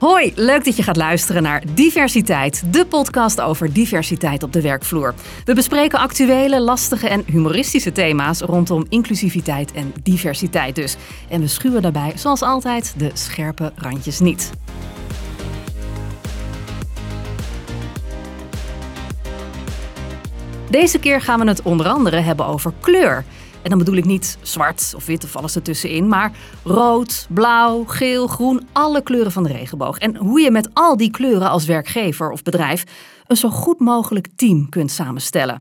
Hoi, leuk dat je gaat luisteren naar Diversiteit, de podcast over diversiteit op de werkvloer. We bespreken actuele, lastige en humoristische thema's rondom inclusiviteit en diversiteit dus. En we schuwen daarbij, zoals altijd, de scherpe randjes niet. Deze keer gaan we het onder andere hebben over kleur. En dan bedoel ik niet zwart of wit of alles ertussenin, maar rood, blauw, geel, groen, alle kleuren van de regenboog. En hoe je met al die kleuren als werkgever of bedrijf een zo goed mogelijk team kunt samenstellen.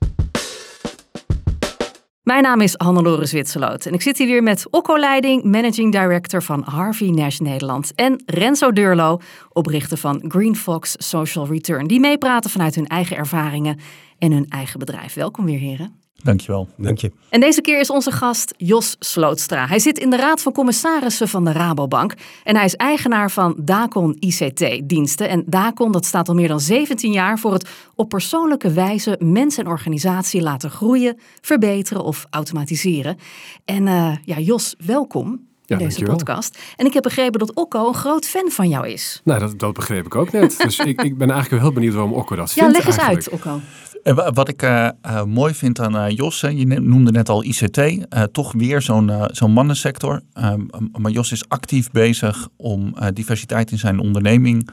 Mijn naam is Hannelore Zwitserloot en ik zit hier weer met Okko Leiding, Managing Director van Harvey Nash Nederland. En Renzo Durlo, oprichter van Green Fox Social Return, die meepraten vanuit hun eigen ervaringen en hun eigen bedrijf. Welkom weer, heren. Dankjewel. Dank je. En deze keer is onze gast Jos Slootstra. Hij zit in de Raad van Commissarissen van de Rabobank. En hij is eigenaar van Dacon ICT-diensten. En Dacon dat staat al meer dan 17 jaar voor het op persoonlijke wijze mensen en organisatie laten groeien, verbeteren of automatiseren. En uh, ja, Jos, welkom. In deze dankjewel. podcast. En ik heb begrepen dat Okko een groot fan van jou is. Nou, dat, dat begreep ik ook net. Dus ik, ik ben eigenlijk heel benieuwd waarom Okko dat Ja, vindt leg eens eigenlijk. uit, Okko. En wa- wat ik eh, eh, mooi vind aan eh, Jos, je noemde net al ICT, toch weer zo'n zo'n mannensector. Ehm, maar Jos is actief bezig om diversiteit in zijn onderneming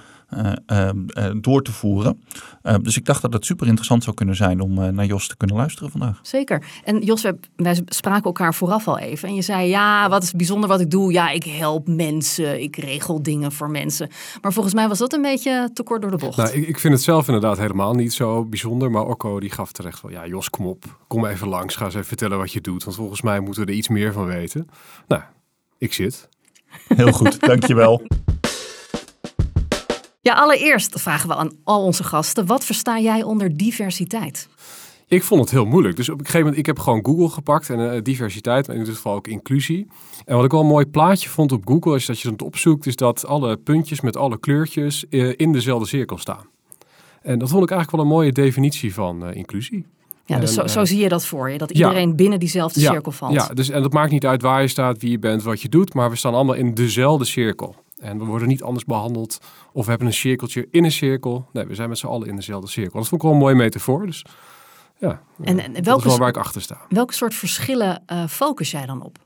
door te voeren. Eh, dus ik dacht dat het super interessant zou kunnen zijn om eh, naar Jos te kunnen luisteren vandaag. Zeker. En Jos, wij- wij spraken elkaar vooraf al even. En je zei, ja, wat is bijzonder wat ik doe? Ja, ik help mensen, ik regel dingen voor mensen. Maar volgens mij was dat een beetje te kort door de bocht. Nou, ik, ik vind het zelf inderdaad helemaal niet zo bijzonder. Maar Okko die gaf terecht van, ja Jos, kom op. Kom even langs, ga eens even vertellen wat je doet. Want volgens mij moeten we er iets meer van weten. Nou, ik zit. Heel goed, dankjewel. Ja, allereerst vragen we aan al onze gasten, wat versta jij onder diversiteit? Ik vond het heel moeilijk. Dus op een gegeven moment, ik heb gewoon Google gepakt en eh, diversiteit, en in dit geval ook inclusie. En wat ik wel een mooi plaatje vond op Google, is dat je het opzoekt, is dat alle puntjes met alle kleurtjes eh, in dezelfde cirkel staan. En dat vond ik eigenlijk wel een mooie definitie van eh, inclusie. Ja, dus En, zo, zo zie je dat voor je, dat ja. iedereen binnen diezelfde Ja, cirkel valt. Ja, dus, en dat maakt niet uit waar je staat, wie je bent, wat je doet, maar we staan allemaal in dezelfde cirkel. En we worden niet anders behandeld of we hebben een cirkeltje in een cirkel. Nee, we zijn met z'n allen in dezelfde cirkel. Dat vond ik wel een mooie metafoor. Dus ja, En, eh, en dat welke, is wel waar ik achter sta. welke soort verschillen eh, focus jij dan op?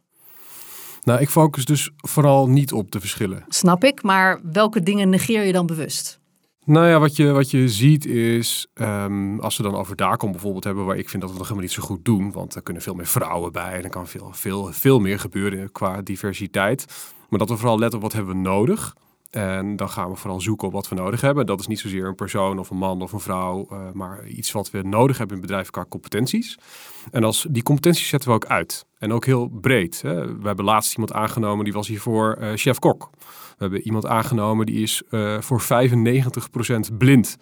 Nou, ik focus dus vooral niet op de verschillen. Snap ik, maar welke dingen negeer je dan bewust? Nou ja, wat je, wat je ziet is, ehm, als we dan over Dacom bijvoorbeeld hebben, waar ik vind dat we nog helemaal niet zo goed doen, want er kunnen veel meer vrouwen bij en er kan veel, veel, veel meer gebeuren qua diversiteit. Maar dat we vooral letten op wat hebben we nodig. En dan gaan we vooral zoeken op wat we nodig hebben. Dat is niet zozeer een persoon of een man of een vrouw, eh, maar iets wat we nodig hebben in het bedrijf qua competenties. En als, die competenties zetten we ook uit. En ook heel breed. Hè. We hebben laatst iemand aangenomen, die was hiervoor eh chef-kok. We hebben iemand aangenomen die is eh, voor 95% blind.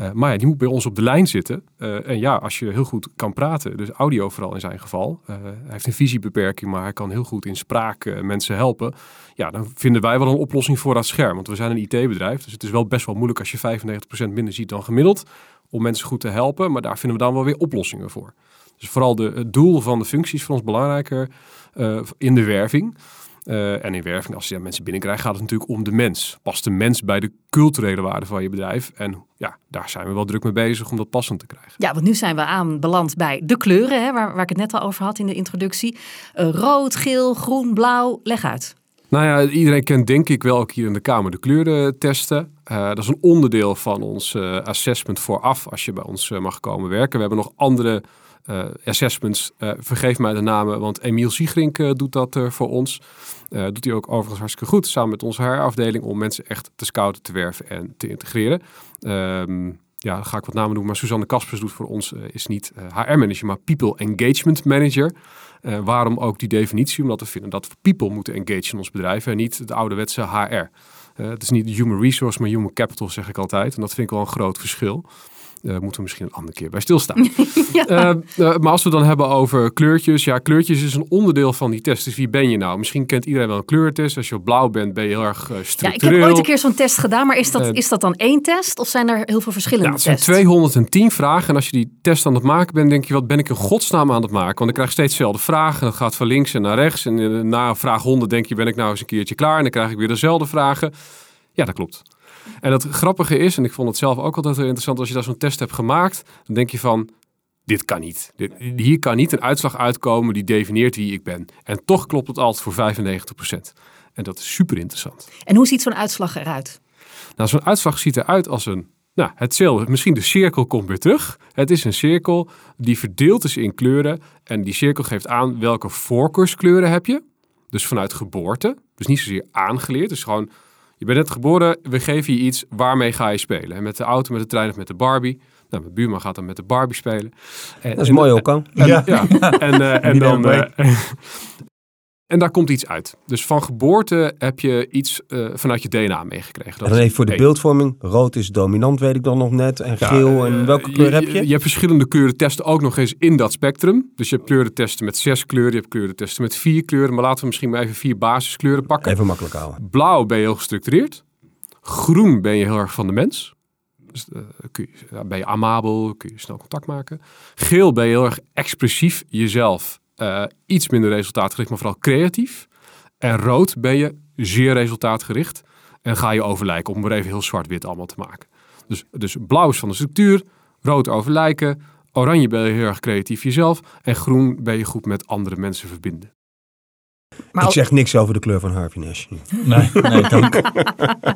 Eh, maar die moet bij ons op de lijn zitten. Eh, en ja, als je heel goed kan praten, dus audio vooral in zijn geval. eh, hij heeft een visiebeperking, maar hij kan heel goed in spraak mensen helpen. Ja, dan vinden wij wel een oplossing voor dat scherm. Want we zijn een IT-bedrijf, dus het is wel best wel moeilijk als je 95% minder ziet dan gemiddeld. Om mensen goed te helpen, maar daar vinden we dan wel weer oplossingen voor. Dus vooral de, het doel van de functie is voor ons belangrijker in de werving. Eh, en in werving, als je ja, mensen binnenkrijgt, gaat het natuurlijk om de mens. Past de mens bij de culturele waarde van je bedrijf? En ja, daar zijn we wel druk mee bezig om dat passend te krijgen. Ja, want nu zijn we aanbeland bij de kleuren, hè, waar, waar ik het net al over had in de introductie. Eh, rood, geel, groen, blauw, leg uit. Nou ja, iedereen kent denk ik wel ook hier in de Kamer de kleuren testen. Eh, dat is een onderdeel van ons assessment vooraf als je bij ons mag komen werken. We hebben nog andere assessments. Eh, vergeef mij de namen, want Emiel Siegrink eh, doet dat eh, voor ons. Eh, doet hij ook overigens hartstikke goed, samen met onze HR-afdeling, om mensen echt te scouten, te werven en te integreren. Ehm, ja, ga ik wat namen doen, maar Suzanne Kaspers doet voor ons, eh, is niet eh, HR-manager, maar People Engagement Manager. Eh, waarom ook die definitie? Omdat we vinden dat we people moeten engage in ons bedrijf en niet de ouderwetse HR. Eh, het is niet human resource, maar human capital, zeg ik altijd. En dat vind ik wel een groot verschil. Eh moeten we misschien een andere keer bij stilstaan. Ja. Eh, eh, maar als we dan hebben over kleurtjes. Ja, kleurtjes is een onderdeel van die test. Dus wie ben je nou? Misschien kent iedereen wel een kleurtest. Als je op blauw bent, ben je heel erg eh, Ja, ik structureel. heb ooit een keer zo'n test gedaan, maar is dat, is dat dan één test of zijn er heel veel verschillende Ja, het zijn tests? 210 vragen. En als je die test aan het maken bent, denk je, wat ben ik in godsnaam aan het maken? Want ik krijg steeds dezelfde vragen. Dat gaat van links en naar rechts. En na vraag 100 denk je, ben ik nou eens een keertje klaar? En dan krijg ik weer dezelfde vragen. Ja, dat klopt. En het grappige is, en ik vond het zelf ook altijd heel interessant, als je daar zo'n test hebt gemaakt, dan denk je van, dit kan niet. Dit, hier kan niet een uitslag uitkomen die definieert wie ik ben. En toch klopt het altijd voor 95%. En dat is super interessant. En hoe ziet zo'n uitslag eruit? Nou, zo'n uitslag ziet eruit als een, nou, hetzelfde. Misschien de cirkel komt weer terug. Het is een cirkel die verdeeld is in kleuren. En die cirkel geeft aan welke voorkeurskleuren heb je. Dus vanuit geboorte. Dus niet zozeer aangeleerd. Dus gewoon, je bent net geboren, we geven je iets, waarmee ga je spelen? En met de auto, met de trein of met de Barbie. Nou, mijn buurman gaat dan met de Barbie spelen. En, dat is mooi ook al. ja. ja. En, uh, en dan... Uh, en daar komt iets uit. Dus van geboorte heb je iets uh, vanuit je DNA meegekregen. Dat en even voor de beeldvorming. Rood is dominant, weet ik dan nog net. En geel, en welke kleur heb je? Je hebt verschillende kleurentesten ook nog eens in dat spectrum. Dus je hebt kleurentesten met zes kleuren. Je hebt kleurentesten met vier kleuren. Maar laten we misschien maar even vier basiskleuren pakken. Even makkelijk houden. Blauw ben je heel gestructureerd. Groen ben je heel erg van de mens. Dus, uh, kun je, ben je amabel, kun je snel contact maken. Geel ben je heel erg expressief jezelf. Uh, iets minder resultaatgericht, maar vooral creatief. En rood ben je zeer resultaatgericht. En ga je overlijken, om maar even heel zwart-wit allemaal te maken. Dus, dus blauw is van de structuur, rood overlijken. Oranje ben je heel erg creatief jezelf. En groen ben je goed met andere mensen verbinden. Maar ik zeg niks over de kleur van Harvey Nash. Nee, nee dank.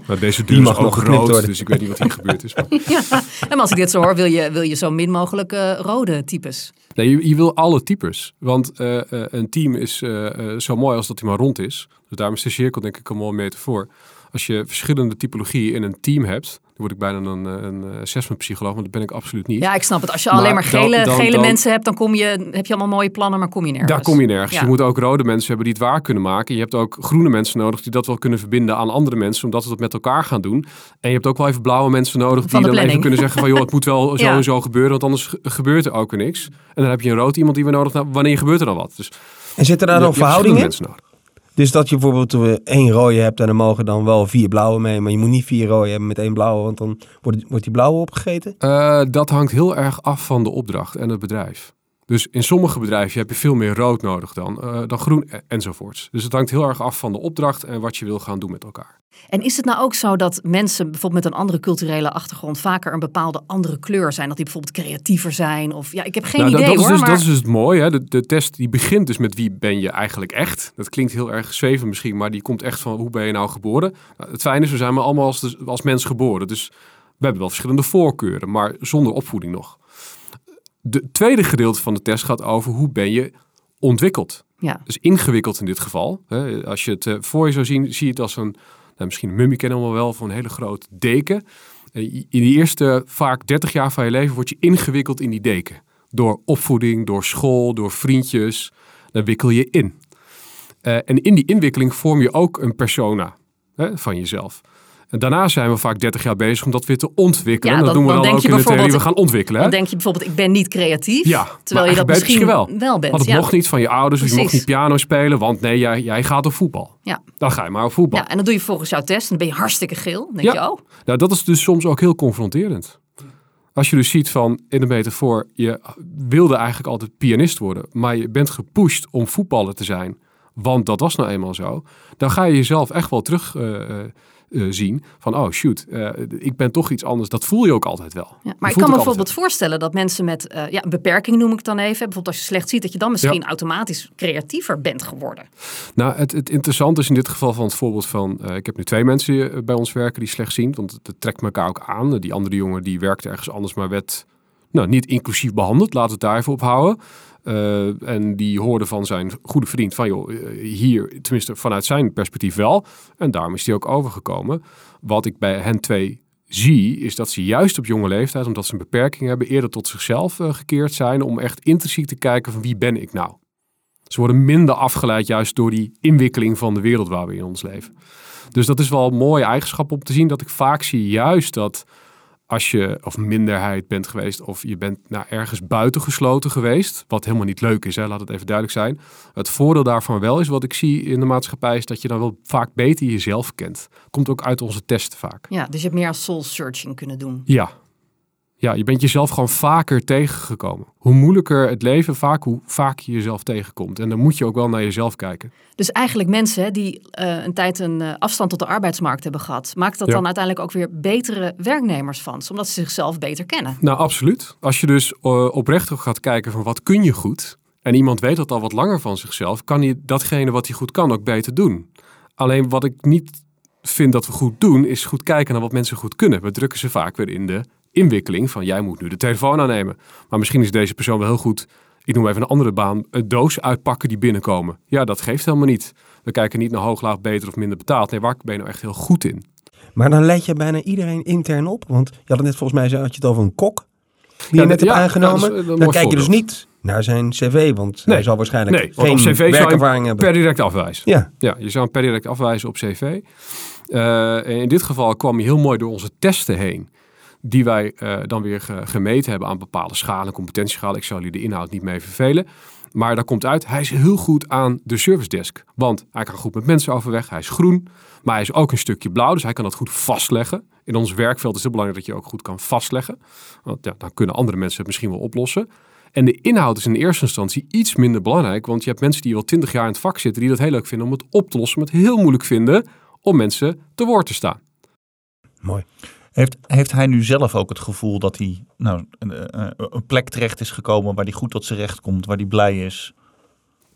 maar deze duur mag ook rood, worden. dus ik weet niet wat hier gebeurd is. Maar. Ja, en als ik dit zo hoor, wil je, wil je zo min mogelijk uh, rode types? Nee, je, je, wil alle types. Want uh, uh, een team is zo mooi als dat hij maar rond is. Dus daarom is de cirkel denk ik een mooie metafoor. Als je verschillende typologieën in een team hebt, word ik bijna een, een assessment psycholoog, maar dat ben ik absoluut niet. Ja, ik snap het. Als je maar alleen maar gele, dan, dan, gele dan, mensen hebt, dan kom je, heb je allemaal mooie plannen, maar kom je nergens. Daar kom je nergens. Ja. Je moet ook rode mensen hebben die het waar kunnen maken. Je hebt ook groene mensen nodig die dat wel kunnen verbinden aan andere mensen, omdat we het met elkaar gaan doen. En je hebt ook wel even blauwe mensen nodig die dan even kunnen zeggen van joh, het moet wel zo ja. en zo gebeuren, want anders gebeurt er ook weer niks. En dan heb je een rood iemand die we nodig hebben. Wanneer gebeurt er dan wat? Dus en zitten daar dan verhoudingen in? Mensen nodig. Dus dat je bijvoorbeeld één rode hebt en er mogen dan wel vier blauwe mee. Maar je moet niet vier rode hebben met één blauwe, want dan wordt, wordt die blauwe opgegeten? Uh, dat hangt heel erg af van de opdracht en het bedrijf. Dus in sommige bedrijven heb je veel meer rood nodig dan, uh, dan groen enzovoorts. Dus het hangt heel erg af van de opdracht en wat je wil gaan doen met elkaar. En is het nou ook zo dat mensen bijvoorbeeld met een andere culturele achtergrond vaker een bepaalde andere kleur zijn? Dat die bijvoorbeeld creatiever zijn? Of ja, ik heb geen nou, idee dat, dat hoor. Is dus, maar... Dat is dus het mooie. Hè? De, de test die begint dus met wie ben je eigenlijk echt. Dat klinkt heel erg zweven misschien, maar die komt echt van hoe ben je nou geboren? Nou, het fijne is, we zijn maar allemaal als, als mens geboren. Dus we hebben wel verschillende voorkeuren, maar zonder opvoeding nog. De tweede gedeelte van de test gaat over hoe ben je ontwikkeld. Ja. Dus ingewikkeld in dit geval. Als je het voor je zou zien, zie je het als een, nou, misschien een mummie kennen we wel, van een hele grote deken. In die eerste vaak 30 jaar van je leven word je ingewikkeld in die deken. Door opvoeding, door school, door vriendjes. Dan wikkel je in. Uh, en in die inwikkeling vorm je ook een persona van jezelf. En daarna zijn we vaak 30 jaar bezig om dat weer te ontwikkelen. Ja, dat dan, doen we dan, dan, ook in de theorie. We gaan ontwikkelen. Dan denk je bijvoorbeeld, ik ben niet creatief. Ja, terwijl je dat misschien wel. wel bent. Want het ja. mocht niet van je ouders, dus je mocht niet piano spelen, want nee, jij, jij gaat op voetbal. Ja. Dan ga je maar op voetbal. ja, en dan doe je volgens jouw test en dan ben je hartstikke geel. Dan denk Ja. je, oh, Nou, dat is dus soms ook heel confronterend. Als je dus ziet van in de metafoor, je wilde eigenlijk altijd pianist worden, maar je bent gepusht om voetballer te zijn, want dat was nou eenmaal zo. Dan ga je jezelf echt wel terug eh, eh, zien van, oh shoot, eh, ik ben toch iets anders. Dat voel je ook altijd wel. Ja, maar ik kan me bijvoorbeeld voorstellen dat mensen met eh, ja, een beperking noem ik het dan even. Bijvoorbeeld als je slecht ziet, dat je dan misschien automatisch creatiever bent geworden. Nou, het, het interessante is in dit geval van het voorbeeld van... ik heb nu twee mensen bij ons werken die slecht zien. Want het trekt elkaar ook aan. Die andere jongen die werkte ergens anders, maar werd nou, niet inclusief behandeld. Laten we het daar even op houden. Eh, en die hoorde van zijn goede vriend van... joh, eh, hier, tenminste vanuit zijn perspectief wel. En daarom is hij ook overgekomen. Wat ik bij hen twee zie, is dat ze juist op jonge leeftijd... omdat ze een beperking hebben, eerder tot zichzelf eh, gekeerd zijn... om echt intrinsiek te kijken van wie ben ik nou? Ze worden minder afgeleid juist door die inwikkeling van de wereld waar we in ons leven. Dus dat is wel een mooie eigenschap om te zien dat ik vaak zie juist dat als je of minderheid bent geweest of je bent nou, ergens buitengesloten geweest, wat helemaal niet leuk is, hè, laat het even duidelijk zijn. Het voordeel daarvan wel is, wat ik zie in de maatschappij, is dat je dan wel vaak beter jezelf kent. Komt ook uit onze testen vaak. Ja, dus je hebt meer als soul searching kunnen doen. Ja, Ja, je bent jezelf gewoon vaker tegengekomen. Hoe moeilijker het leven, vaak hoe vaak je jezelf tegenkomt. En dan moet je ook wel naar jezelf kijken. Dus eigenlijk mensen die uh, een tijd een uh, afstand tot de arbeidsmarkt hebben gehad, maakt dat Ja. dan uiteindelijk ook weer betere werknemers van, omdat ze zichzelf beter kennen. Nou, absoluut. Als je dus uh, oprecht gaat kijken van wat kun je goed, en iemand weet dat al wat langer van zichzelf, kan hij datgene wat hij goed kan ook beter doen. Alleen wat ik niet vind dat we goed doen, is goed kijken naar wat mensen goed kunnen. We drukken ze vaak weer in de inwikkeling van jij moet nu de telefoon aannemen. Maar misschien is deze persoon wel heel goed, ik noem even een andere baan, een doos uitpakken die binnenkomen. Ja, dat geeft helemaal niet. We kijken niet naar hoog, laag, beter of minder betaald. Nee, waar ben je nou echt heel goed in? Maar dan leid je bijna iedereen intern op. Want je had het net volgens mij had je het over een kok. Die Ja, je net ja, hebt aangenomen. ja, dat is een dan kijk je dus niet naar zijn cv. Want Nee. hij zal waarschijnlijk Nee, want geen op cv zou je werkervaring hebben. per direct afwijzen. Ja, Ja, je zou hem per direct afwijzen op cv. Eh, in dit geval kwam hij heel mooi door onze testen heen. Die wij eh, dan weer ge- gemeten hebben aan bepaalde schalen, competentieschalen. Ik zal jullie de inhoud niet mee vervelen. Maar daar komt uit, hij is heel goed aan de service desk. Want hij kan goed met mensen overweg, hij is groen. Maar hij is ook een stukje blauw, dus hij kan dat goed vastleggen. In ons werkveld is het belangrijk dat je ook goed kan vastleggen. Want ja, dan kunnen andere mensen het misschien wel oplossen. En de inhoud is in eerste instantie iets minder belangrijk. Want je hebt mensen die al twintig jaar in het vak zitten, die dat heel leuk vinden om het op te lossen. Maar het heel moeilijk vinden om mensen te woord te staan. mooi. Heeft, heeft hij nu zelf ook het gevoel dat hij nou, een, eh, een plek terecht is gekomen waar hij goed tot zijn recht komt, waar hij blij is?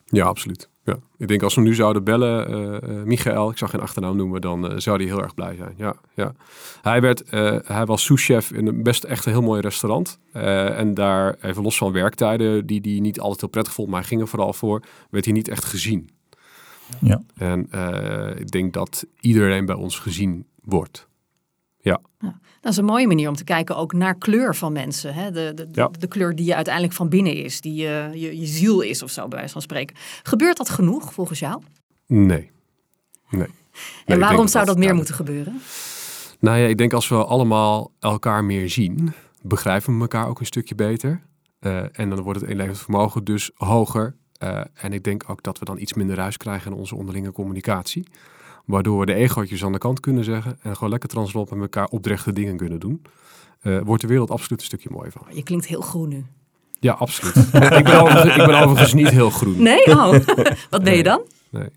Ja, absoluut. Ja. Ik denk als we hem nu zouden bellen, eh eh, Michael, ik zou geen achternaam noemen, dan eh, zou hij heel erg blij zijn. Ja, ja. Hij, werd, eh, hij was souschef in een best echt een heel mooi restaurant. Eh, en daar, even los van werktijden, die hij niet altijd heel prettig vond, maar hij ging er vooral voor, werd hij niet echt gezien. Ja. En eh, ik denk dat iedereen bij ons gezien wordt. Dat is een mooie manier om te kijken ook naar kleur van mensen. Hè? De, de, Ja. de kleur die je uiteindelijk van binnen is, die je, je, je ziel is of zo, bij wijze van spreken. Gebeurt dat genoeg volgens jou? Nee. Nee. En waarom zou dat meer moeten gebeuren? Nou ja, ik denk als we allemaal elkaar meer zien, begrijpen we elkaar ook een stukje beter. Eh, en dan wordt het inlevend vermogen dus hoger. Eh, en ik denk ook dat we dan iets minder ruis krijgen in onze onderlinge communicatie. Waardoor we de egootjes aan de kant kunnen zeggen en gewoon lekker translopen met elkaar oprechte dingen kunnen doen. Eh, wordt de wereld absoluut een stukje mooier van. Je klinkt heel groen nu. Ja, absoluut. ik, ben overigens, ik ben overigens niet heel groen. Nee? Oh, wat ben je dan? Nee.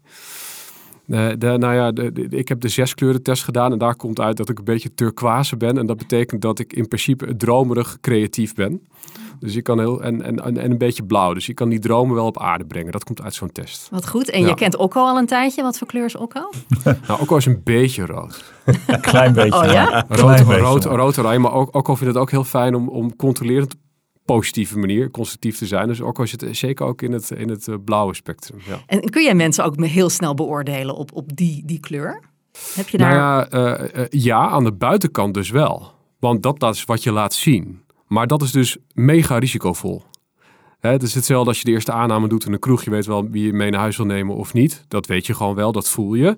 Nee, de, nou ja, de, de- ik heb de zes kleuren test gedaan en daar komt uit dat ik een beetje turquoise ben. En dat betekent dat ik in principe dromerig creatief ben. Dus je kan heel, en, en, en en een beetje blauw. Dus je kan die dromen wel op aarde brengen. Dat komt uit zo'n test. Wat goed. En je kent Okko al een tijdje. Wat voor kleur is Okko? Nou, ook al is een beetje rood. Een klein beetje. Oh ja? Rood, Klein beetje, rood, maar. rood oranje. Maar ook, ook al vind het ook heel fijn om, om controlerend positieve manier, constructief te zijn. Dus ook al zit zeker ook in het, in het eh, blauwe spectrum. Ja. En kun jij mensen ook heel snel beoordelen op, op die, die kleur? Heb je daar... Nou ja, eh, eh, ja, aan de buitenkant dus wel. Want dat, dat is wat je laat zien. Maar dat is dus mega risicovol. Het is hetzelfde als je de eerste aanname doet in een kroeg. Je weet wel wie je mee naar huis wil nemen of niet. Dat weet je gewoon wel, dat voel je.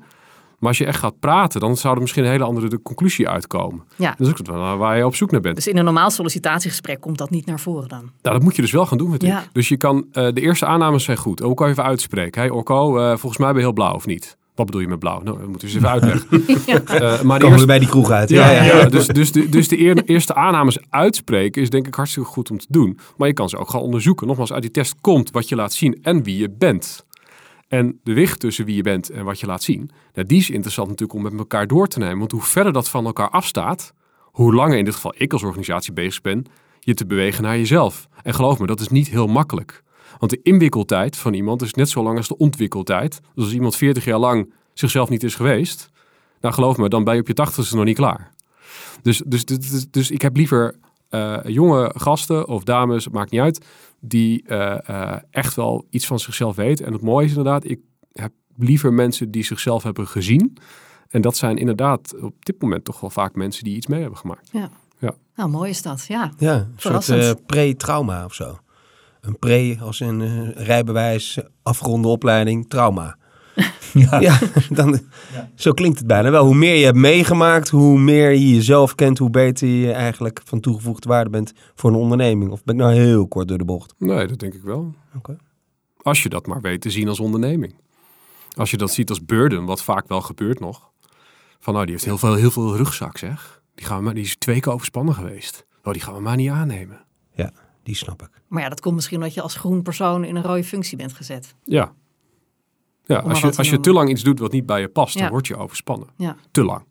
Maar als je echt gaat praten, dan zou er misschien een hele andere de conclusie uitkomen. Ja. Dat is ook waar je op zoek naar bent. Dus in een normaal sollicitatiegesprek komt dat niet naar voren dan. Nou, dat moet je dus wel gaan doen. Ja. Dus je kan, eh, de eerste aannames zijn goed. Je even uitspreken. Hey Orko, eh, volgens mij ben je heel blauw of niet? Wat bedoel je met blauw? Nou, dat moeten we eens even uitleggen. Eh, maar Komen we bij die kroeg uit. Ja, ja, ja. Dus, dus de, dus de eer- eerste aannames uitspreken is denk ik hartstikke goed om te doen. Maar je kan ze ook gaan onderzoeken. Nogmaals, uit die test komt wat je laat zien en wie je bent. En de wicht tussen wie je bent en wat je laat zien, nou, die is interessant natuurlijk om met elkaar door te nemen. Want hoe verder dat van elkaar afstaat, hoe langer in dit geval ik als organisatie bezig ben, je te bewegen naar jezelf. En geloof me, dat is niet heel makkelijk. Want de inwikkeltijd van iemand is net zo lang als de ontwikkeltijd. Dus als iemand 40 jaar lang zichzelf niet is geweest, nou geloof me, dan ben je op je tachtigste nog niet klaar. Dus, dus, dus, dus, dus ik heb liever eh, jonge gasten of dames, het maakt niet uit, die eh, eh, echt wel iets van zichzelf weten. En het mooie is inderdaad, ik heb liever mensen die zichzelf hebben gezien. En dat zijn inderdaad op dit moment toch wel vaak mensen die iets mee hebben gemaakt. Ja. Ja. Nou, mooi is dat. Ja. Ja, een soort eh, pre-trauma of zo. Een pre als een eh, rijbewijs, afgeronde opleiding, trauma. Ja. Ja, dan, zo klinkt het bijna wel. Hoe meer je hebt meegemaakt, hoe meer je jezelf kent, hoe beter je eigenlijk van toegevoegde waarde bent voor een onderneming. Of ben ik nou heel kort door de bocht? Nee, dat denk ik wel. Oké. Als je dat maar weet te zien als onderneming. Als je dat ziet als burden, wat vaak wel gebeurt nog. Van nou, die heeft heel veel, heel veel rugzak zeg. Die, gaan we, maar- die is twee keer overspannen geweest. Nou, die gaan we maar niet aannemen. Die snap ik. Maar ja, dat komt misschien omdat je als groen persoon in een rode functie bent gezet. Ja. Ja, als je, als je te lang iets doet wat niet bij je past, dan word je overspannen. Ja. Te lang.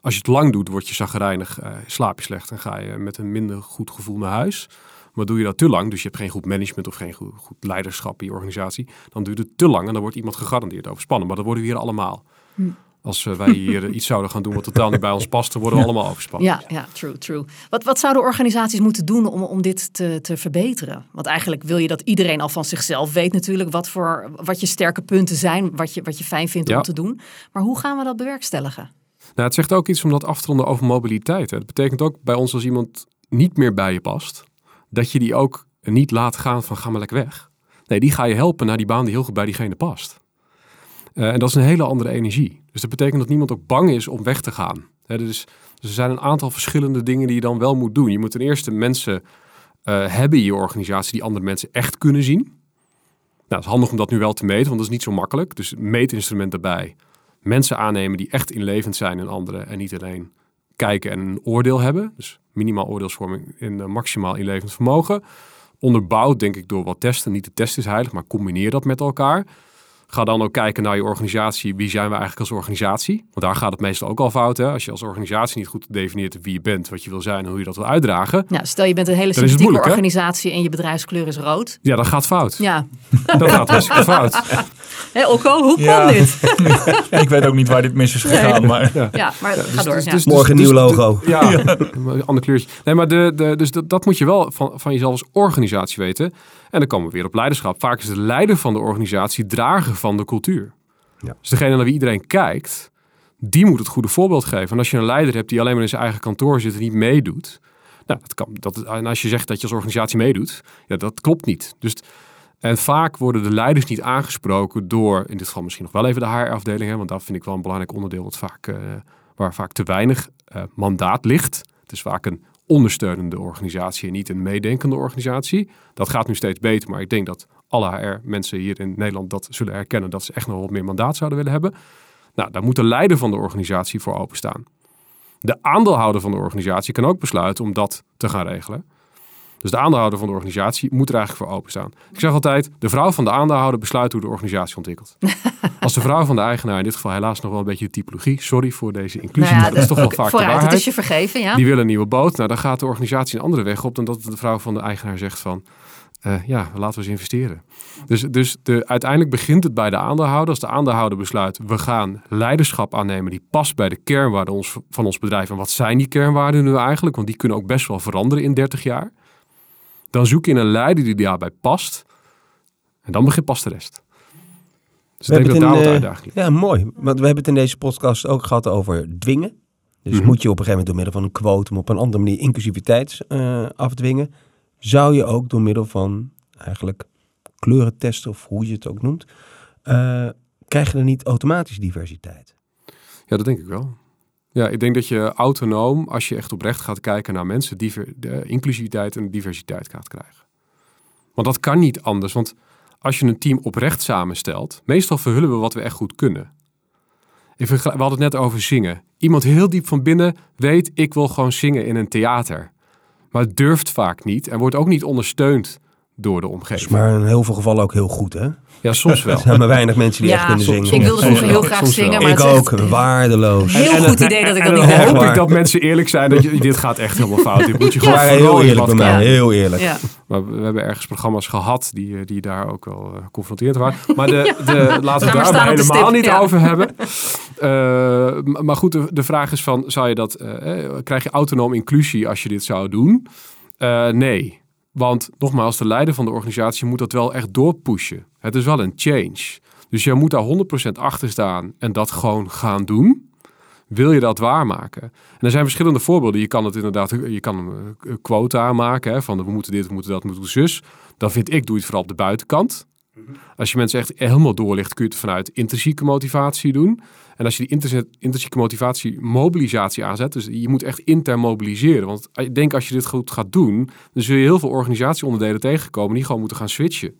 Als je het lang doet, word je zagrijnig, eh, slaap je slecht en ga je met een minder goed gevoel naar huis. Maar doe je dat te lang, dus je hebt geen goed management of geen goed, goed leiderschap in je organisatie, dan duurt het te lang en dan wordt iemand gegarandeerd overspannen. Maar dat worden we hier allemaal. Hm. Als eh, wij hier eh, iets zouden gaan doen wat totaal niet bij ons past, dan worden we allemaal overspannen. Ja, ja, true, true. Wat, wat zouden organisaties moeten doen om, om dit te, te verbeteren? Want eigenlijk wil je dat iedereen al van zichzelf weet natuurlijk wat, voor, wat je sterke punten zijn, wat je, wat je fijn vindt Ja. om te doen. Maar hoe gaan we dat bewerkstelligen? Nou, het zegt ook iets om dat af te ronden over mobiliteit. Dat betekent ook bij ons als iemand niet meer bij je past, dat je die ook niet laat gaan van ga maar lekker weg. Nee, die ga je helpen naar die baan die heel goed bij diegene past. Eh, en dat is een hele andere energie. Dus dat betekent dat niemand ook bang is om weg te gaan. Dus, dus er zijn een aantal verschillende dingen die je dan wel moet doen. Je moet ten eerste mensen eh, hebben in je organisatie die andere mensen echt kunnen zien. Nou, het is handig om dat nu wel te meten, want dat is niet zo makkelijk. Dus meetinstrument daarbij mensen aannemen die echt inlevend zijn in anderen en niet alleen kijken en een oordeel hebben. Dus minimaal oordeelsvorming in uh, maximaal inlevend vermogen. Onderbouwd denk ik door wat testen. Niet de test is heilig, maar combineer dat met elkaar. Ga dan ook kijken naar je organisatie. Wie zijn we eigenlijk als organisatie? Want daar gaat het meestal ook al fout. Hè? Als je als organisatie niet goed definieert wie je bent, wat je wil zijn en hoe je dat wil uitdragen. Nou, stel je bent een hele sympathieke moeilijk, hè? organisatie en je bedrijfskleur is rood. Ja, dat gaat fout. Ja, Dat gaat hartstikke fout. Hé, Okko, hoe Ja. kan dit? ik weet ook niet waar dit mis is gegaan, maar Ja, maar ga door. dus- ja. dus- Morgen een nieuw dus- logo. Ja, een ander kleurtje. Nee, maar de, de, dus dat, dat moet je wel van, van jezelf als organisatie weten. En dan komen we weer op leiderschap. Vaak is de leider van de organisatie drager van de cultuur. Ja. Dus degene naar wie iedereen kijkt, die moet het goede voorbeeld geven. En als je een leider hebt die alleen maar in zijn eigen kantoor zit en niet meedoet. Nou, dat kan, dat, en als je zegt dat je als organisatie meedoet, ja, dat klopt niet. Dus, en vaak worden de leiders niet aangesproken door, in dit geval misschien nog wel even de HR-afdeling, want dat vind ik wel een belangrijk onderdeel wat vaak, eh, waar vaak te weinig eh, mandaat ligt. Het is vaak een ondersteunende organisatie en niet een meedenkende organisatie. Dat gaat nu steeds beter, maar ik denk dat alle HR-mensen hier in Nederland dat zullen herkennen dat ze echt nog wat meer mandaat zouden willen hebben. Nou, daar moet de leider van de organisatie voor openstaan. De aandeelhouder van de organisatie kan ook besluiten om dat te gaan regelen. Dus de aandeelhouder van de organisatie moet er eigenlijk voor openstaan. Ik zeg altijd, de vrouw van de aandeelhouder besluit hoe de organisatie ontwikkelt. Als de vrouw van de eigenaar, in dit geval helaas nog wel een beetje de typologie, sorry voor deze inclusie, Nou ja, maar dat is toch wel vaak de Vooruit, waarheid. het is je vergeven, ja. Die willen een nieuwe boot. Nou, dan gaat de organisatie een andere weg op dan dat de vrouw van de eigenaar zegt van... eh, ja, laten we eens investeren. Dus, dus de, uiteindelijk begint het bij de aandeelhouder. Als de aandeelhouder besluit, we gaan leiderschap aannemen die past bij de kernwaarden ons, van ons bedrijf. En wat zijn die kernwaarden nu eigenlijk? Want die kunnen ook best wel veranderen in 30 jaar. Dan zoek je een leider die daarbij past. En dan begint pas de rest. Dus We ik denk dat daar het wat in, uitdaging eh, ligt. Ja, mooi. Want we hebben het in deze podcast ook gehad over dwingen. Dus Mhm. moet je op een gegeven moment door middel van een quotum op een andere manier inclusiviteit eh, afdwingen. Zou je ook door middel van eigenlijk kleurentesten of hoe je het ook noemt, eh, krijg je dan niet automatisch diversiteit? Ja, dat denk ik wel. Ja, ik denk dat je autonoom, als je echt oprecht gaat kijken naar mensen, diver, de inclusiviteit en diversiteit gaat krijgen. Want dat kan niet anders. Want als je een team oprecht samenstelt, meestal verhullen we wat we echt goed kunnen. We hadden het net over zingen. Iemand heel diep van binnen weet, ik wil gewoon zingen in een theater. Maar durft vaak niet en wordt ook niet ondersteund door de omgeving. maar in heel veel gevallen ook heel goed, hè? Ja, soms wel. Er zijn maar weinig mensen die Ja, echt kunnen soms- zingen. Ik wilde Soms heel graag soms zingen, maar ik het is ook, echt waardeloos. heel goed idee dat ik En dat niet Echt hoop heb. ik dat mensen eerlijk zijn. Dat je, dit gaat echt helemaal fout. Dit moet je gewoon heel eerlijk bij mij, heel eerlijk. Ja. Maar we hebben ergens programma's gehad die, eh, die daar ook wel uh, confronterend waren. Maar de, de, laten we daar helemaal stip, niet ja. over hebben. Eh, maar goed, de, de vraag is van, zou je dat, eh, eh, krijg je autonoom inclusie als je dit zou doen? Eh, nee. Want nogmaals, de leider van de organisatie moet dat wel echt doorpushen. Het is wel een change. Dus je moet daar 100% achter staan en dat gewoon gaan doen. Wil je dat waarmaken? En er zijn verschillende voorbeelden. Je kan het inderdaad, je kan een eh, quota aanmaken. Hè, van we moeten dit, we moeten dat, we moeten zus. Dan vind ik, doe je het vooral op de buitenkant. Als je mensen echt helemaal doorlicht, kun je het vanuit intrinsieke motivatie doen. En als je die intrinsieke motivatie mobilisatie aanzet, dus je moet echt intern mobiliseren. Want ik denk als je dit goed gaat doen, dan zul je heel veel organisatieonderdelen tegenkomen die gewoon moeten gaan switchen.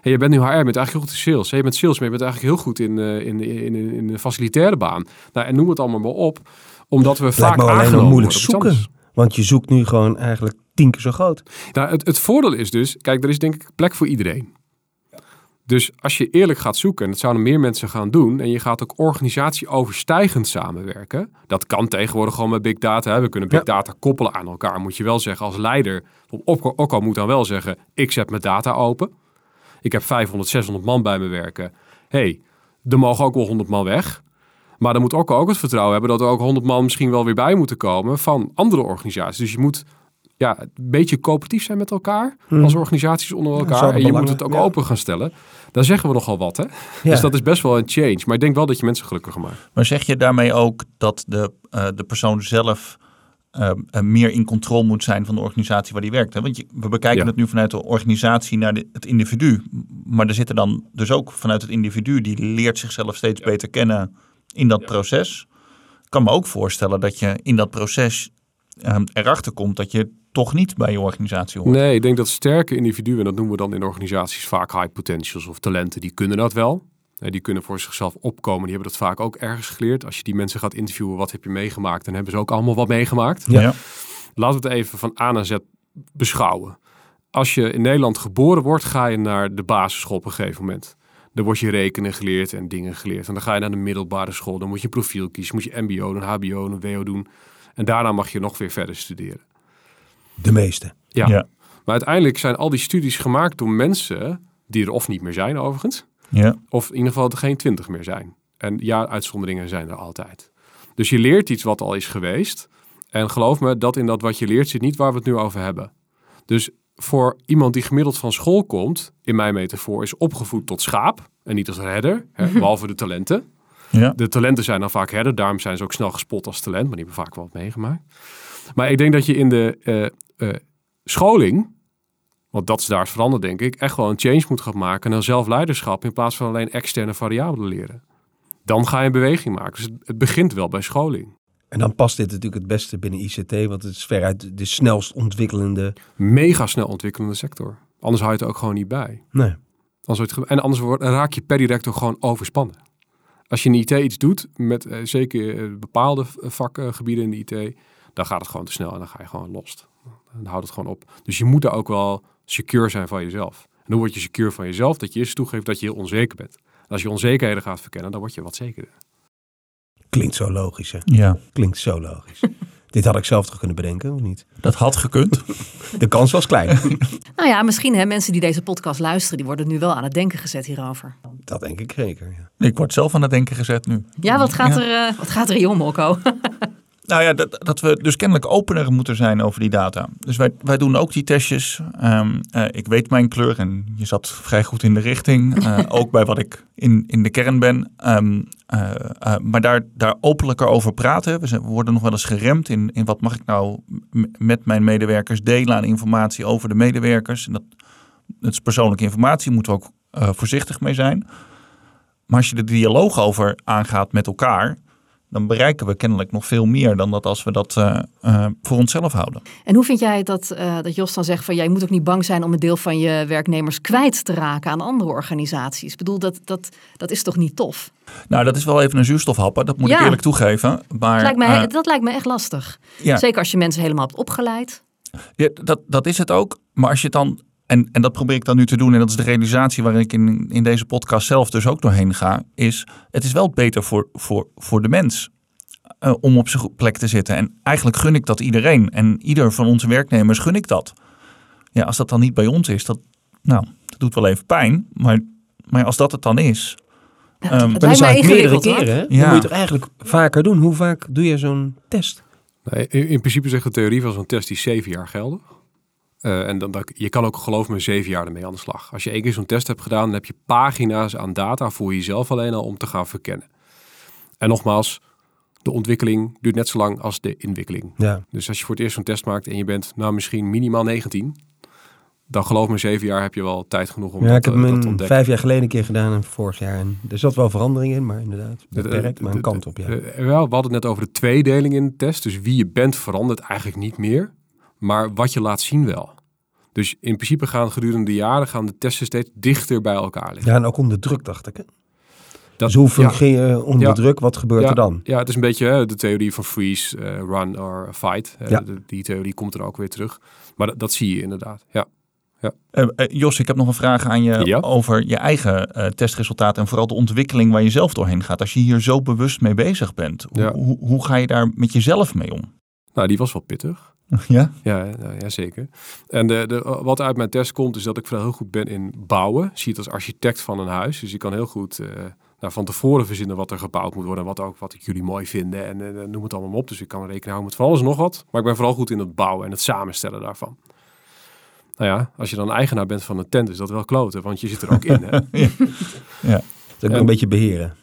Hey, je bent nu HR, je bent eigenlijk heel goed in sales. Hey, je bent sales, maar je bent eigenlijk heel goed in, eh, in, in, in, de facilitaire baan. Nou, en noem het allemaal maar op, omdat we vaak me alleen moeilijk zoeken. Want je zoekt nu gewoon eigenlijk tien keer zo groot. Nou, het, het voordeel is dus, kijk, er is denk ik plek voor iedereen. Dus als je eerlijk gaat zoeken, en dat zouden meer mensen gaan doen, en je gaat ook organisatieoverstijgend samenwerken. Dat kan tegenwoordig gewoon met big data. Hè. We kunnen big Ja. data koppelen aan elkaar. Moet je wel zeggen als leider, op, ook al moet dan wel zeggen, ik zet mijn data open. Ik heb 500, 600 man bij me werken. hey, er mogen ook wel 100 man weg. Maar dan moet ook ook het vertrouwen hebben dat er ook 100 man misschien wel weer bij moeten komen van andere organisaties. Dus je moet ja, een beetje coöperatief zijn met elkaar als organisaties onder elkaar. En je moet het ook ja. open gaan stellen. Daar zeggen we nogal wat, hè? Ja. Dus dat is best wel een change. Maar ik denk wel dat je mensen gelukkiger maakt. Maar zeg je daarmee ook dat de, eh, de persoon zelf eh, eh, meer in controle moet zijn van de organisatie waar die werkt? Hè? Want je, we bekijken Ja. het nu vanuit de organisatie naar de, het individu. Maar er zitten dan dus ook vanuit het individu, die leert zichzelf steeds beter kennen in dat proces. Ik kan me ook voorstellen dat je in dat proces eh, erachter komt dat je toch niet bij je organisatie hoort. Nee, ik denk dat sterke individuen, en dat noemen we dan in organisaties vaak high potentials of talenten, die kunnen dat wel. Eh, Die kunnen voor zichzelf opkomen. Die hebben dat vaak ook ergens geleerd. Als je die mensen gaat interviewen, wat heb je meegemaakt? Dan hebben ze ook allemaal wat meegemaakt. Ja. Ja. Laten we het even van A naar Z beschouwen. Als je in Nederland geboren wordt, ga je naar de basisschool op een gegeven moment. Dan word je rekenen geleerd en dingen geleerd. En dan ga je naar de middelbare school. Dan moet je een profiel kiezen. Moet je mbo doen, hbo doen, wo doen. En daarna mag je nog weer verder studeren. De meeste. Ja. Ja. Maar uiteindelijk zijn al die studies gemaakt door mensen die er of niet meer zijn overigens. Ja. Of in ieder geval er geen twintig meer zijn. En ja, uitzonderingen zijn er altijd. Dus je leert iets wat al is geweest. En geloof me, dat in dat wat je leert zit niet waar we het nu over hebben. Dus voor iemand die gemiddeld van school komt, in mijn metafoor, is opgevoed tot schaap en niet als herder, hè, behalve de talenten. Ja. De talenten zijn dan vaak herder, daarom zijn ze ook snel gespot als talent, maar die hebben vaak wel wat meegemaakt. Maar ik denk dat je in de eh, eh, scholing, want dat is daar veranderd denk ik, echt wel een change moet gaan maken naar zelfleiderschap in plaats van alleen externe variabelen leren. Dan ga je een beweging maken. Dus het, het begint wel bij scholing. En dan past dit natuurlijk het beste binnen ICT, want het is veruit de snelst ontwikkelende. Mega snel ontwikkelende sector. Anders hou je het ook gewoon niet bij. Nee. Anders en anders wordt, raak je per director gewoon overspannen. Als je in IT iets doet, met eh, zeker bepaalde vakgebieden in de IT, dan gaat het gewoon te snel en dan ga je gewoon los. Dan houdt het gewoon op. Dus je moet daar ook wel secure zijn van jezelf. En hoe word je secure van jezelf? Dat je eerst toegeeft dat je heel onzeker bent. En als je onzekerheden gaat verkennen, dan word je wat zekerder. Klinkt zo logisch, hè? ja, Klinkt zo logisch. Dit had ik zelf toch kunnen bedenken, of niet? dat had gekund. De kans was klein. Nou ja, misschien hè, mensen die deze podcast luisteren, die worden nu wel aan het denken gezet hierover. Dat denk ik zeker. Ja. Ik word zelf aan het denken gezet nu. Ja, wat gaat, Ja. Er, eh, wat gaat er hier om, Mokko? Nou ja, dat, dat we dus kennelijk opener moeten zijn over die data. Dus wij, wij doen ook die testjes. Ehm, eh, ik weet mijn kleur en je zat vrij goed in de richting. eh, ook bij wat ik in, in de kern ben. Ehm, eh, maar daar, daar openlijker over praten. We, zijn, we worden nog wel eens geremd in, in wat mag ik nou met mijn medewerkers delen aan informatie over de medewerkers. En dat, dat is persoonlijke informatie, moeten we ook voorzichtig mee zijn. Maar als je de dialoog over aangaat met elkaar, dan bereiken we kennelijk nog veel meer dan dat als we dat eh, eh, voor onszelf houden. En hoe vind jij dat, eh, dat Jos dan zegt van jij moet ook niet bang zijn om een deel van je werknemers kwijt te raken aan andere organisaties? Ik bedoel, dat, dat, dat is toch niet tof? Nou, dat is wel even een zuurstofhappen, dat moet Ja. ik eerlijk toegeven. Maar Dat lijkt, me, dat lijkt me echt lastig. ja, Zeker als je mensen helemaal hebt opgeleid. ja, dat, dat is het ook. Maar als je het dan, en, en dat probeer ik dan nu te doen, en dat is de realisatie waar ik in, in deze podcast zelf dus ook doorheen ga, is het is wel beter voor, voor, voor de mens. eh, om op zijn plek te zitten. En eigenlijk gun ik dat iedereen. En ieder van onze werknemers gun ik dat. Ja, als dat dan niet bij ons is, dat, nou, dat doet wel even pijn. Maar, maar als dat het dan is, Ja, Ehm, het Dan is meerdere ingewikkeld hoor. keren. Ja. Dan moet je het toch eigenlijk vaker doen. Hoe vaak doe je zo'n test? Nee, in, in principe zegt de theorie van zo'n test die zeven jaar geldig. Eh, en dan, dan, je kan ook geloof me zeven jaar ermee aan de slag. Als je één keer zo'n test hebt gedaan, dan heb je pagina's aan data voor jezelf alleen al om te gaan verkennen. En nogmaals, de ontwikkeling duurt net zo lang als de inwikkeling. Ja. Dus als je voor het eerst zo'n test maakt en je bent nou misschien minimaal 19, dan geloof me, zeven jaar heb je wel tijd genoeg om ja, dat, ik heb dat te ontdekken. vijf jaar geleden een keer gedaan en vorig jaar. En er zat wel verandering in, maar inderdaad, De- de- beperkt, maar een kant op, ja. Eh, wel, we hadden het net over de tweedeling in de test. Dus wie je bent verandert eigenlijk niet meer. Maar wat je laat zien wel. Dus in principe gaan gedurende de jaren gaan de testen steeds dichter bij elkaar liggen. Ja, en ook onder druk, dacht ik. Hè? Dat, dus hoe ja, fungeer je onder Ja. druk? Wat gebeurt Ja. er dan? Ja, het is een beetje hè, de theorie van freeze, eh, run or fight. Ja. de- die theorie komt er ook weer terug. Maar dat, dat zie je inderdaad. Ja. Eh, eh, Jos, ik heb nog een vraag aan je Ja? over je eigen eh, testresultaten en vooral de ontwikkeling waar je zelf doorheen gaat. Als je hier zo bewust mee bezig bent, hoe, Ja. hoe, hoe ga je daar met jezelf mee om? Nou, die was wel pittig. Ja? Ja, ja, ja zeker. En de, de, wat uit mijn test komt, is dat ik vooral heel goed ben in bouwen. Zie het als architect van een huis. Dus ik kan heel goed eh, nou, van tevoren verzinnen wat er gebouwd moet worden. En wat ook wat ik jullie mooi vinden. En eh, noem het allemaal op. Dus ik kan rekening houden met van alles en nog wat. Maar ik ben vooral goed in het bouwen en het samenstellen daarvan. Nou ja, als je dan eigenaar bent van een tent, is dat wel kloten. Want je zit er ook in. Hè? Dat is ook En- een beetje beheren.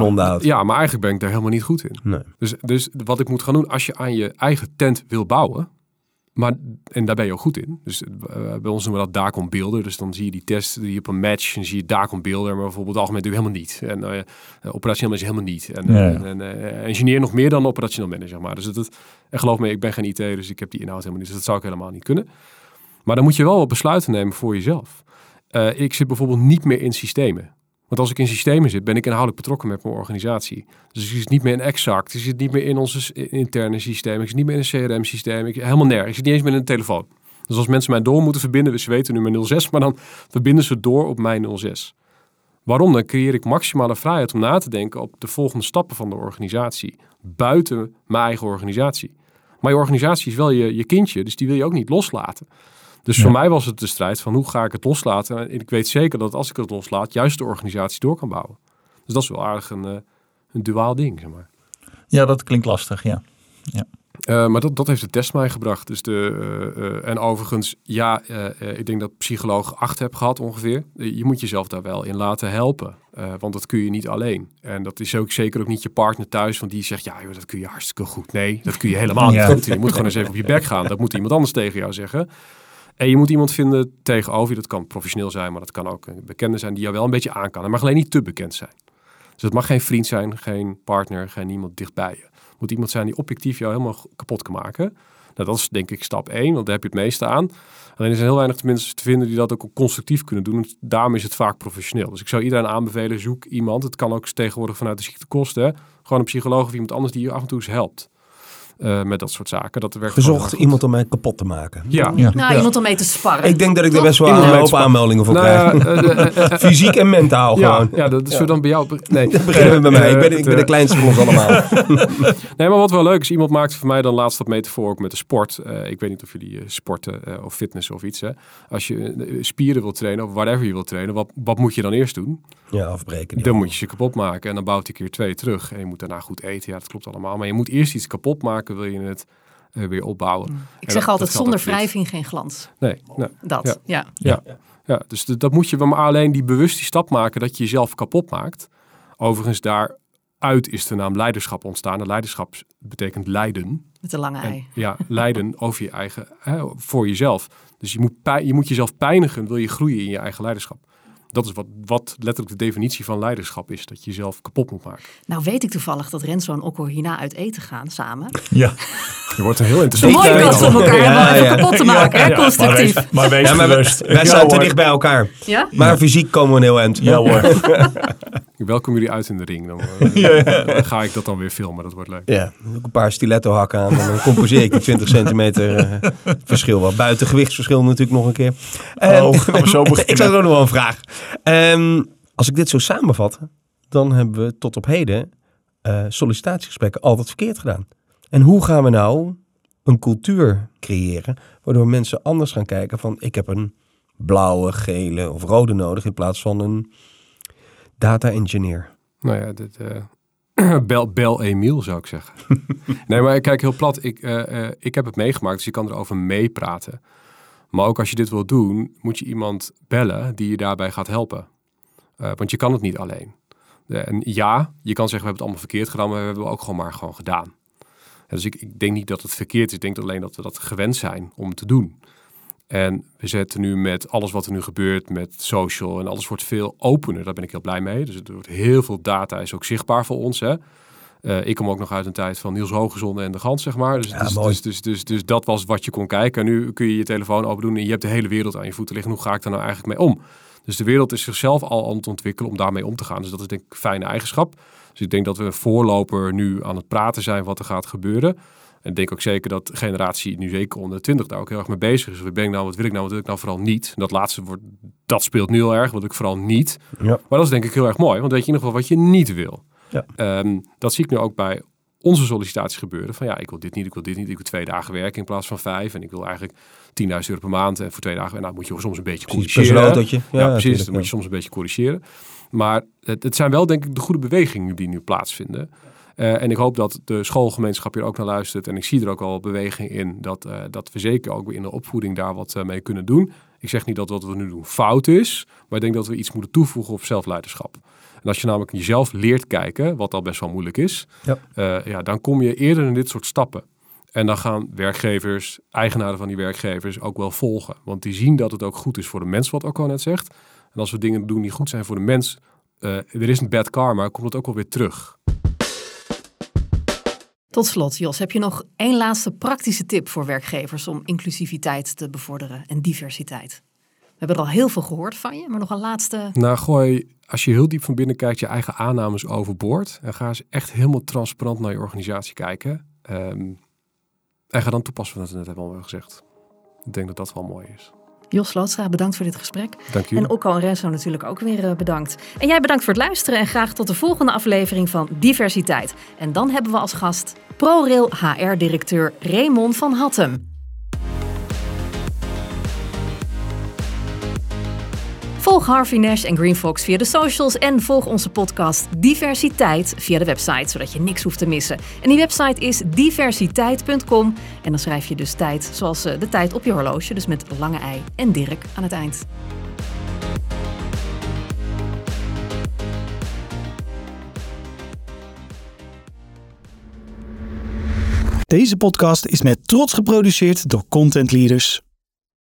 Onderhoud. ja, maar eigenlijk ben ik daar helemaal niet goed in. Nee. Dus, dus wat ik moet gaan doen, als je aan je eigen tent wil bouwen, maar, en daar ben je ook goed in. Dus eh, bij ons noemen we dat Dacon beelden. Dus dan zie je die test die op een match, en zie je Dacon beelden, maar bijvoorbeeld algemeen doe je helemaal niet. En eh, operationeel manager helemaal niet. En, Ja, ja. en, en, engineer nog meer dan operationeel manager, zeg maar. Dus het- en geloof me, ik ben geen IT, dus ik heb die inhoud helemaal niet. Dus dat zou ik helemaal niet kunnen. Maar dan moet je wel wat besluiten nemen voor jezelf. Ik zit bijvoorbeeld niet meer in systemen. Want als ik in systemen zit, ben ik inhoudelijk betrokken met mijn organisatie. Dus ik zit niet meer in Exact. Ik zit niet meer in onze interne systemen. Ik zit niet meer in een CRM-systeem. Ik helemaal nergens. Ik zit niet eens meer in een telefoon. Dus als mensen mij door moeten verbinden, ze weten nu mijn 06, maar dan verbinden ze door op mijn 06. Waarom? Dan creëer ik maximale vrijheid om na te denken op de volgende stappen van de organisatie. Buiten mijn eigen organisatie. Maar je organisatie is wel je, je kindje, dus die wil je ook niet loslaten. Dus Ja. voor mij was het de strijd van hoe ga ik het loslaten. En ik weet zeker dat als ik het loslaat, juist de organisatie door kan bouwen. Dus dat is wel aardig een, eh, een duaal ding, zeg maar. ja, dat klinkt lastig, ja. Eh, maar dat, dat heeft de test mij gebracht. Dus de, eh, en overigens, ja, ik denk dat psycholoog 8 heb gehad ongeveer. Je moet jezelf daar wel in laten helpen. Want dat kun je niet alleen. En dat is ook zeker ook niet je partner thuis. Want die zegt, ja joh, dat kun je hartstikke goed. Nee, dat kun je helemaal Ja. niet goed. Je moet gewoon eens even op je bek gaan. Dat moet iemand anders tegen jou zeggen. En je moet iemand vinden tegenover je. Dat kan professioneel zijn, maar dat kan ook een bekende zijn die jou wel een beetje aan kan. Het mag alleen niet te bekend zijn. Dus het mag geen vriend zijn, geen partner, geen iemand dichtbij je. Het moet iemand zijn die objectief jou helemaal kapot kan maken. Nou, dat is denk ik stap één, want daar heb je het meeste aan. Alleen er zijn heel weinig mensen te vinden die dat ook constructief kunnen doen. En daarom is het vaak professioneel. Dus ik zou iedereen aanbevelen, zoek iemand. Het kan ook tegenwoordig vanuit de ziektekosten. Gewoon een psycholoog of iemand anders die je af en toe eens helpt. Eh, met dat soort zaken. Dat werkt Gezocht iemand om mij kapot te maken. Ja. Ja. Nou, iemand om mee te sparren. Ik denk dat ik er best wel een hoop aanmeldingen voor Nou, krijg. ja, eh, eh, Fysiek en mentaal ja, gewoon. ja, dat we dan bij jou... Nee, Beginnen we bij mij. Ik ben, ik ben de kleinste van ons allemaal. Nee, maar wat wel leuk is, iemand maakte voor mij dan laatst dat metafoor ook met de sport. Eh, ik weet niet of jullie sporten of fitness of iets. Hè. Als je spieren wilt trainen of whatever je wilt trainen, wat, wat moet je dan eerst doen? Ja, afbreken. Dan moet je ze kapot maken en dan bouwt hij keer twee terug. En je moet daarna goed eten. Ja, dat klopt allemaal. Maar je moet eerst iets kapot maken, wil je het eh, weer opbouwen. Ik En zeg dat- altijd, dat zonder wrijving geen glans. Nee, nee. Dat, ja. Ja, ja dus dat moet je maar alleen die bewust die stap maken dat je jezelf kapot maakt. Overigens, daaruit is de naam leiderschap ontstaan. En leiderschap betekent leiden. Met een lange En, ei. ja, leiden over je eigen, hè, voor jezelf. Dus je moet, je moet jezelf pijnigen, wil je groeien in je eigen leiderschap. Dat is wat, wat letterlijk de definitie van leiderschap is. Dat je jezelf kapot moet maken. Nou weet ik toevallig dat Renzo en Okko hierna uit eten gaan samen. Ja, Je wordt een heel interessant. Mooi dat om elkaar ja, kapot te maken, hè? Constructief. maar wees Ja, maar gerust. wij staan te dicht bij elkaar. Ja? Maar fysiek komen we een heel eind. Ja hoor. Ik welkom jullie uit in de ring. Dan, eh, dan ga ik dat dan weer filmen. Dat wordt leuk. Ja, ook een paar stiletto hakken aan. En dan composeer ik die 20 centimeter eh, verschil wel. Buiten gewichtsverschil natuurlijk nog een keer. Oh, gaan we zo beginnen? ik zag ook nog wel een vraag. Ehm, als ik dit zo samenvat, dan hebben we tot op heden eh, sollicitatiegesprekken altijd verkeerd gedaan. En hoe gaan we nou een cultuur creëren waardoor mensen anders gaan kijken van ik heb een blauwe, gele of rode nodig in plaats van een data engineer. Nou ja, dit, eh, bel, bel Emiel zou ik zeggen. nee, maar kijk heel plat. Ik, eh, ik heb het meegemaakt, dus je kan erover meepraten. Maar ook als je dit wil doen, moet je iemand bellen die je daarbij gaat helpen. Eh, want je kan het niet alleen. Eh, en ja, je kan zeggen we hebben het allemaal verkeerd gedaan, maar we hebben het ook gewoon maar gewoon gedaan. Dus ik, ik denk niet dat het verkeerd is. Ik denk alleen dat we dat gewend zijn om te doen. En we zetten nu met alles wat er nu gebeurt, met social en alles wordt veel opener. Daar ben ik heel blij mee. Dus er wordt heel veel data is ook zichtbaar voor ons. Hè? Eh, ik kom ook nog uit een tijd van Niels Hoogezonde en de Gans, zeg maar. Dus, Ja, dus, dus, dus, dus, dus dat was wat je kon kijken. En nu kun je je telefoon open doen en je hebt de hele wereld aan je voeten liggen. Hoe ga ik daar nou eigenlijk mee om? Dus de wereld is zichzelf al aan het ontwikkelen om daarmee om te gaan. Dus dat is denk ik een fijne eigenschap. Dus ik denk dat we een voorloper nu aan het praten zijn wat er gaat gebeuren. En ik denk ook zeker dat generatie nu zeker onder 20 daar ook heel erg mee bezig is. Wat ben ik nou, wat wil ik nou, wat wil ik nou vooral niet? Dat laatste wordt, dat speelt nu heel erg, wat ik vooral niet. Ja. Maar dat is denk ik heel erg mooi, want weet je in ieder geval wat je niet wil. Ja. Ehm, dat zie ik nu ook bij onze sollicitaties gebeuren. Van ja, ik wil dit niet, ik wil dit niet. Ik wil twee dagen werken in plaats van vijf. En ik wil eigenlijk 10.000 euro per maand. En voor twee dagen, en nou moet je soms een beetje Precies, corrigeren. zo'n autootje. Ja, precies. Dan moet je soms een beetje corrigeren. Maar het, het zijn wel denk ik de goede bewegingen die nu plaatsvinden. Eh, en ik hoop dat de schoolgemeenschap hier ook naar luistert. En ik zie er ook al beweging in dat, eh, dat we zeker ook in de opvoeding daar wat eh, mee kunnen doen. Ik zeg niet dat wat we nu doen fout is, maar ik denk dat we iets moeten toevoegen op zelfleiderschap. En als je namelijk jezelf leert kijken, wat al best wel moeilijk is, Ja. eh, ja, dan kom je eerder in dit soort stappen. En dan gaan werkgevers, eigenaren van die werkgevers ook wel volgen. Want die zien dat het ook goed is voor de mens, wat ook al net zegt. En als we dingen doen die goed zijn voor de mens, eh, er is een bad karma, komt het ook wel weer terug. Tot slot, Jos, heb je nog één laatste praktische tip voor werkgevers om inclusiviteit te bevorderen en diversiteit? We hebben er al heel veel gehoord van je, maar nog een laatste. Nou, gooi, als je heel diep van binnen kijkt, je eigen aannames overboord. En ga eens echt helemaal transparant naar je organisatie kijken. Ehm, en ga dan toepassen wat we net hebben al gezegd. Ik denk dat dat wel mooi is. Jos Slootstra, bedankt voor dit gesprek. Dank jullie. En Okko en Renzo natuurlijk ook weer eh, bedankt. En jij bedankt voor het luisteren en graag tot de volgende aflevering van Diversiteit. En dan hebben we als gast ProRail HR-directeur Raymond van Hattem. Volg Harvey Nash en Green Fox via de socials en volg onze podcast Diversiteit via de website, zodat je niks hoeft te missen. En die website is diversiteit.com en dan schrijf je dus tijd zoals eh, de tijd op je horloge, dus met lange ei en Dirk aan het eind. Deze podcast is met trots geproduceerd door Content Leaders.